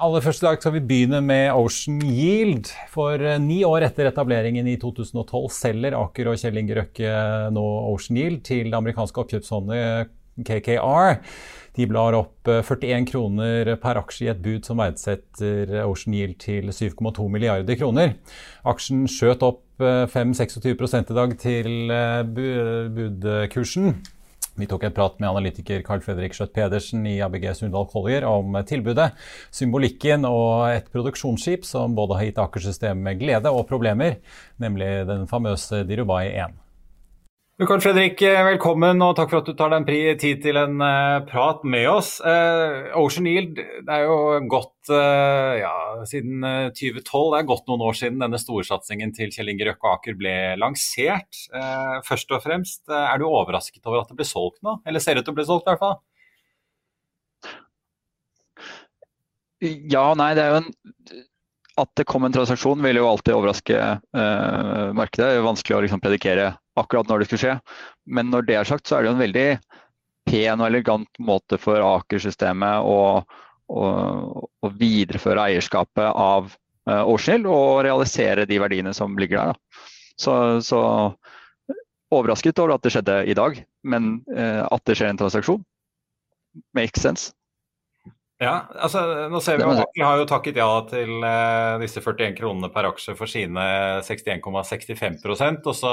Aller første dag skal vi begynne med Ocean Yield. For eh, ni år etter etableringen i 2012 selger Aker og Kjell Inge Røkke nå Ocean Yield til det amerikanske oppkjøpsfondet KKR. De blar opp 41 eh, kroner per aksje i et bud som verdsetter Ocean Yield til 7,2 milliarder kroner. Aksjen skjøt opp 5-26 i dag til eh, budkursen. Vi tok en prat med analytiker Carl Fredrik Skjøtt Pedersen i ABG Sundal Collier om tilbudet, symbolikken og et produksjonsskip som både har gitt Aker-systemet glede og problemer, nemlig den famøse Dirubai 1. Karl Fredrik, eh, velkommen og takk for at du tar deg tid til en uh, prat med oss. Uh, Ocean Yield det er jo gått ja, siden 2012. Det er gått noen år siden denne storsatsingen til Kjell Inge Røkke Aker ble lansert. først og fremst, er du overrasket over at det ble solgt nå? Eller ser ut til å bli solgt, i hvert fall? Ja nei. Det er jo en at det kom en transaksjon vil jo alltid overraske eh, markedet. Det er vanskelig å liksom, predikere akkurat når det skulle skje. Men når det er sagt, så er det jo en veldig pen og elegant måte for Aker-systemet å, å, å, videreføre eierskapet av eh, Årshild og realisere de verdiene som ligger der. Da. Så, så overrasket over at det skjedde i dag, men eh, at det skjer en transaksjon, makes sense. Ja, altså nå ser vi at Aker har jo takket ja til eh, disse 41 kronene per aksje for sine 61,65% og så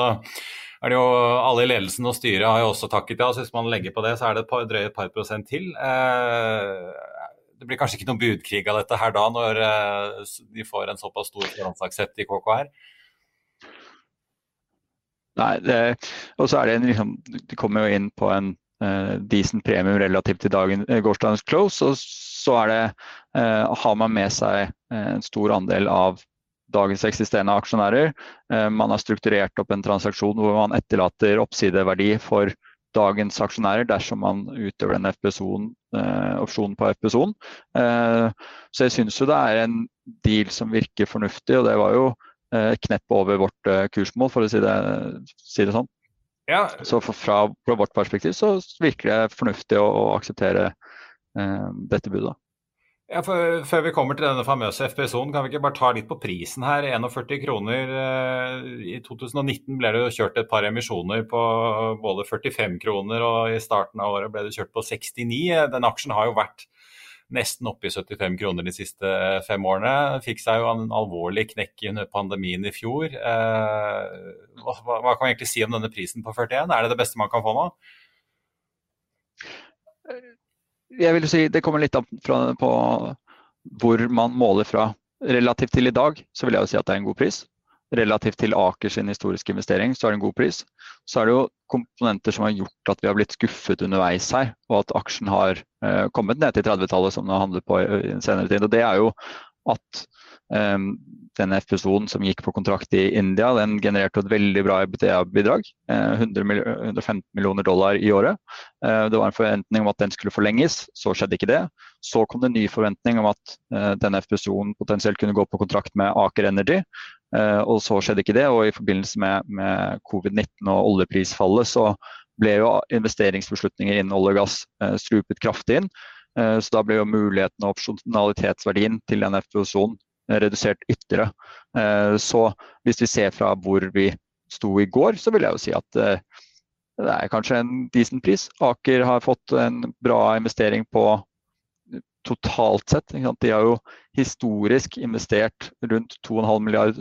er det jo alle i ledelsen og styret har jo også takket ja. så Hvis man legger på det, så er det et par, drøye et par prosent til. Eh, det blir kanskje ikke noen budkrig av dette her da, når eh, de får en såpass stor forhåndsaksept i KKR? Nei, og så er det en, liksom, De kommer jo inn på en uh, decent premium relativt til dagen, gårsdagens close. og så det, eh, har man med seg eh, en stor andel av dagens eksisterende aksjonærer. Eh, man har strukturert opp en transaksjon hvor man etterlater oppsideverdi for dagens aksjonærer dersom man utøver den opsjonen på FPSO-en. Så jeg syns jo det er en deal som virker fornuftig, og det var jo et knepp over vårt kursmål, for å si det, si det sånn. Ja. Så fra, fra, vårt perspektiv så virker det fornuftig å, å akseptere dette budet. Ja, for, Før vi kommer til denne famøse FPSO-en, kan vi ikke bare ta litt på prisen her. 41 kroner. Eh, I 2019 ble det jo kjørt et par emisjoner på både 45 kroner, og i starten av året ble det kjørt på 69. Den aksjen har jo vært nesten oppe i 75 kroner de siste fem årene. Fikk seg jo en alvorlig knekk under pandemien i fjor. Eh, hva, hva kan vi egentlig si om denne prisen på 41? Er det det beste man kan få nå? Jeg vil si Det kommer litt an på hvor man måler fra. Relativt til i dag så vil jeg jo si at det er en god pris. Relativt til Aker sin historiske investering så er det en god pris. Så er det jo komponenter som har gjort at vi har blitt skuffet underveis her, og at aksjen har eh, kommet ned til 30-tallet som den har handlet på i, senere tid. Og det er jo at um, denne FPSO-en som gikk på kontrakt i India, den genererte et veldig bra EBTA-bidrag. 115 millioner dollar i året. Eh, det var en forventning om at den skulle forlenges, så skjedde ikke det. Så kom det en ny forventning om at eh, denne FPSO-en potensielt kunne gå på kontrakt med Aker Energy. Eh, og så skjedde ikke det. Og i forbindelse med, med covid-19 og oljeprisfallet så ble jo investeringsbeslutninger innen olje og gass strupet kraftig inn. Så da ble jo muligheten og opsjonalitetsverdien til den FPSO-en redusert ytterligere. Så hvis vi ser fra hvor vi sto i går, så vil jeg jo si at det er kanskje en decent pris. Aker har fått en bra investering på totalt sett. De har jo historisk investert rundt 2,5 milliard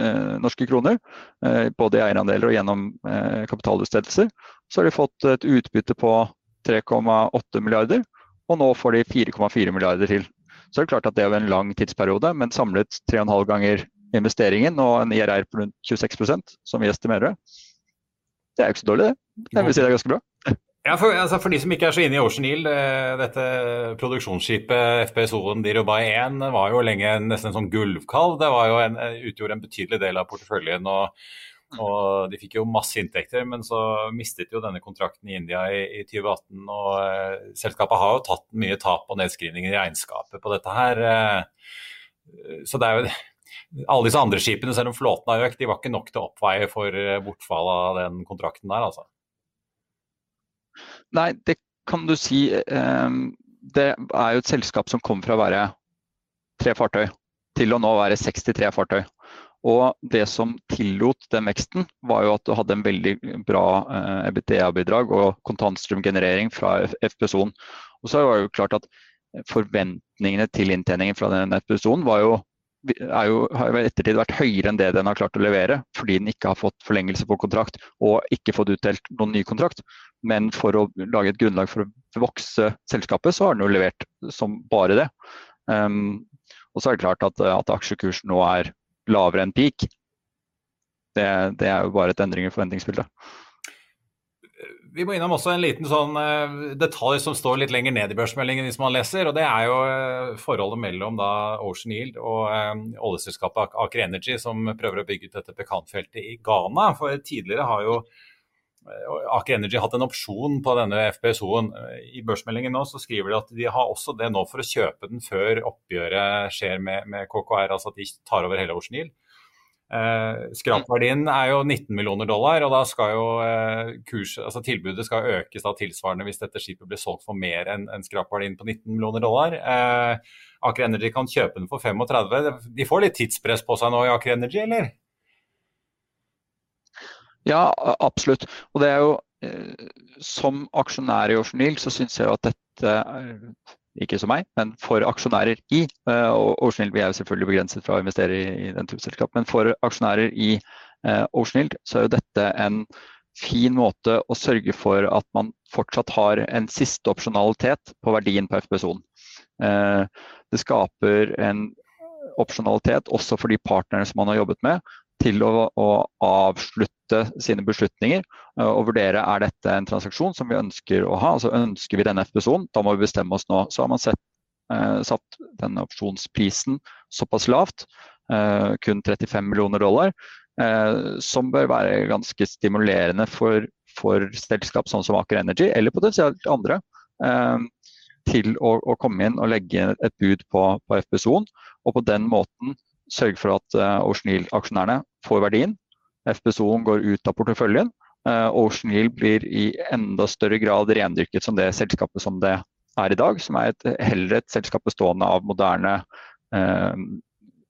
eh, norske kroner, eh, både i eierandeler og gjennom eh, kapitalutstedelser. Så har de fått et utbytte på 3,8 milliarder, og nå får de 4,4 milliarder til. Så er det klart at det er en lang tidsperiode, men samlet 3,5 ganger investeringen og en IRR på rundt 26% som vi estimerer det. Det er jo ikke så dårlig, det. Jeg vil si det er ganske bra. Ja, for, altså for, de som ikke er så inne i Ocean Hill, eh, dette produksjonsskipet FPSO-en Dirubai 1 var jo lenge nesten en sånn gulvkalv. Det en, utgjorde en betydelig del av porteføljen. og, og De fikk jo masse inntekter, men så mistet jo denne kontrakten i India i, i 2018. og eh, Selskapet har jo tatt mye tap og nedskrivninger i regnskapet på dette her. Eh, så det er jo alle disse andre skipene, selv om flåten har økt, de var ikke nok til å oppveie for bortfall av den kontrakten der, altså. Nei, det kan du si. Eh, det er jo et selskap som kom fra å være tre fartøy til å nå være 63 fartøy. Og det som tillot den veksten, var jo at du hadde en veldig bra eh, EBITDA-bidrag og kontantstrømgenerering fra FPSO-en. Og så var det jo klart at forventningene til inntjeningen fra den FPSO-en var jo jo, har i ettertid vært høyere enn det den har klart å levere, fordi den ikke har fått forlengelse på kontrakt og ikke fått utdelt noen ny kontrakt. Men for å lage et grunnlag for å vokse selskapet, så har den jo levert som bare det. Um, og så er det klart at, at aksjekursen nå er lavere enn peak. Det, det er jo bare et endring i forventningsbildet. Vi må innom også en liten sånn uh, detalj som står litt lenger ned i børsmeldingen hvis man leser. og Det er jo uh, forholdet mellom da, Ocean Yield og uh, oljeselskapet Aker Energy, som prøver å bygge ut dette pekanfeltet i Ghana. For tidligere har jo Aker Energy hatt en opsjon på denne FPSO-en. I børsmeldingen nå så skriver de at de har også det nå for å kjøpe den før oppgjøret skjer med, med KKR, altså at de tar over hele Ocean Yield. Eh, skrapverdien er jo 19 millioner dollar, og da skal jo eh, kurs, altså tilbudet skal økes da tilsvarende hvis dette skipet blir solgt for mer enn en skrapverdien på 19 millioner dollar. Eh, Aker Energy kan kjøpe den for 35. De får litt tidspress på seg nå i Aker Energy, eller? Ja, absolutt. Og det er jo eh, Som aksjonær i Ocean Hill så syns jeg jo at dette ikke som meg, men for aksjonærer i. Eh, Ocean Hill, vi er jo selvfølgelig begrenset fra å investere i, den type selskap, men for aksjonærer i uh, Ocean Hill, så er jo dette en fin måte å sørge for at man fortsatt har en siste opsjonalitet på verdien FPSO-en. Uh, det skaper en opsjonalitet også for de partnerne som man har jobbet med, til å, å avslutte sine beslutninger eh, og vurdere er dette en transaksjon som vi ønsker å ha. altså Ønsker vi denne FPSO-en, da må vi bestemme oss nå. Så har man sett, eh, satt denne opsjonsprisen såpass lavt, eh, kun 35 millioner dollar, eh, som bør være ganske stimulerende for, for selskap sånn som Aker Energy, eller potensielt andre, eh, til å, å, komme inn og legge et bud på, på FPSO-en. Og på den måten sørge for at Ocean Yield-aksjonærene får verdien. FPSO-en går ut av porteføljen. Uh, Ocean Hill blir i enda større grad rendyrket som det selskapet som det er i dag, som er et, heller et selskap bestående av moderne uh,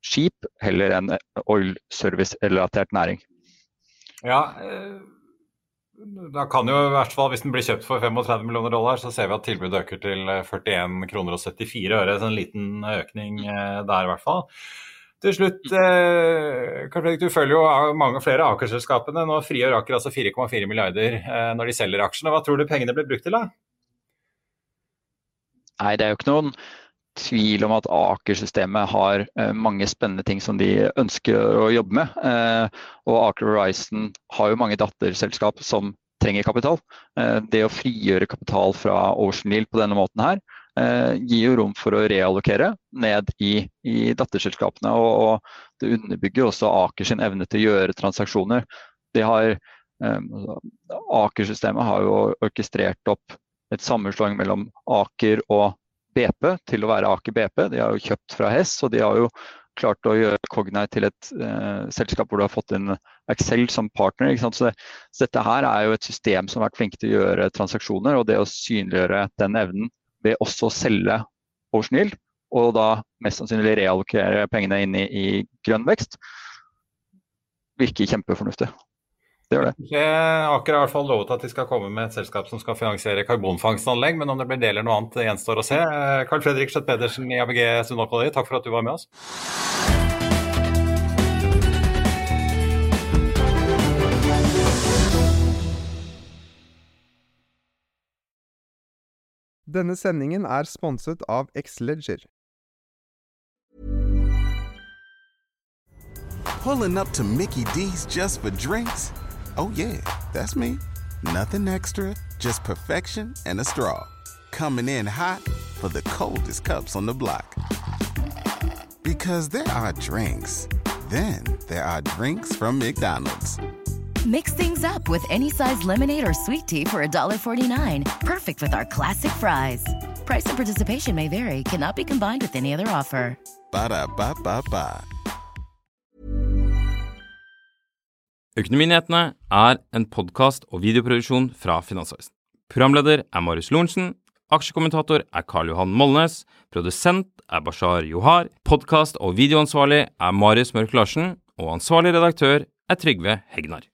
skip heller enn oil service-relatert næring. Ja, da kan jo i hvert fall, Hvis den blir kjøpt for 35 millioner dollar, så ser vi at tilbudet øker til 41 kroner og 74 øre. Så en liten økning der i hvert fall. Til slutt, eh, du følger jo mange flere Aker-selskapene. Nå frigjør Aker altså 4,4 milliarder eh, når de selger aksjene. Hva tror du pengene blir brukt til, da? Nei, det er jo ikke noen tvil om at Aker-systemet har eh, mange spennende ting som de ønsker å jobbe med. Eh, og Aker Horizon har jo mange datterselskap som trenger kapital. Eh, det å frigjøre kapital fra Ocean Yield på denne måten her, gir jo rom for å reallokere ned i, i datterselskapene. Og, og, det underbygger også Aker sin evne til å gjøre transaksjoner. Har, eh, Aker-systemet har jo orkestrert opp et sammenslåing mellom Aker og BP til å være Aker BP. De har jo kjøpt fra Hess, og de har jo klart å gjøre Cognite til et eh, selskap hvor du har fått inn Excel som partner. Så, det, så, dette her er jo et system som har vært flinke til å gjøre transaksjoner, og det å synliggjøre den evnen ved også å selge Ocean og da mest sannsynlig reallokere pengene inn i, i grønn vekst, virker kjempefornuftig. Det gjør det. Aker har i hvert fall lovet at de skal komme med et selskap som skal finansiere karbonfangstanlegg, men om det blir det eller noe annet gjenstår å se. Carl Fredrik Schjøtt-Pedersen i ABG Sundal takk for at du var med oss. Denne sendingen er sponset av Xleger. Pulling up to Mickey D's just for drinks? Oh yeah, that's me. Nothing extra, just perfection and a straw. Coming in hot for the coldest cups on the block. Because there are drinks. Then there are drinks from McDonald's. Mix things up with any size lemonade or sweet tea for $1.49. Perfect with our classic fries. Price and participation may vary, cannot be combined with any other offer. Ba da ba ba ba. Økonominyhetene er en podkast og videoproduksjon fra Finansavisen. Programleder er Marius Lorentzen. Aksjekommentator er Karl Johan Molnes. Produsent er Bashar Johar. Podkast- og videoansvarlig er Marius Mørk Larsen. Og ansvarlig redaktør er Trygve Hegnar.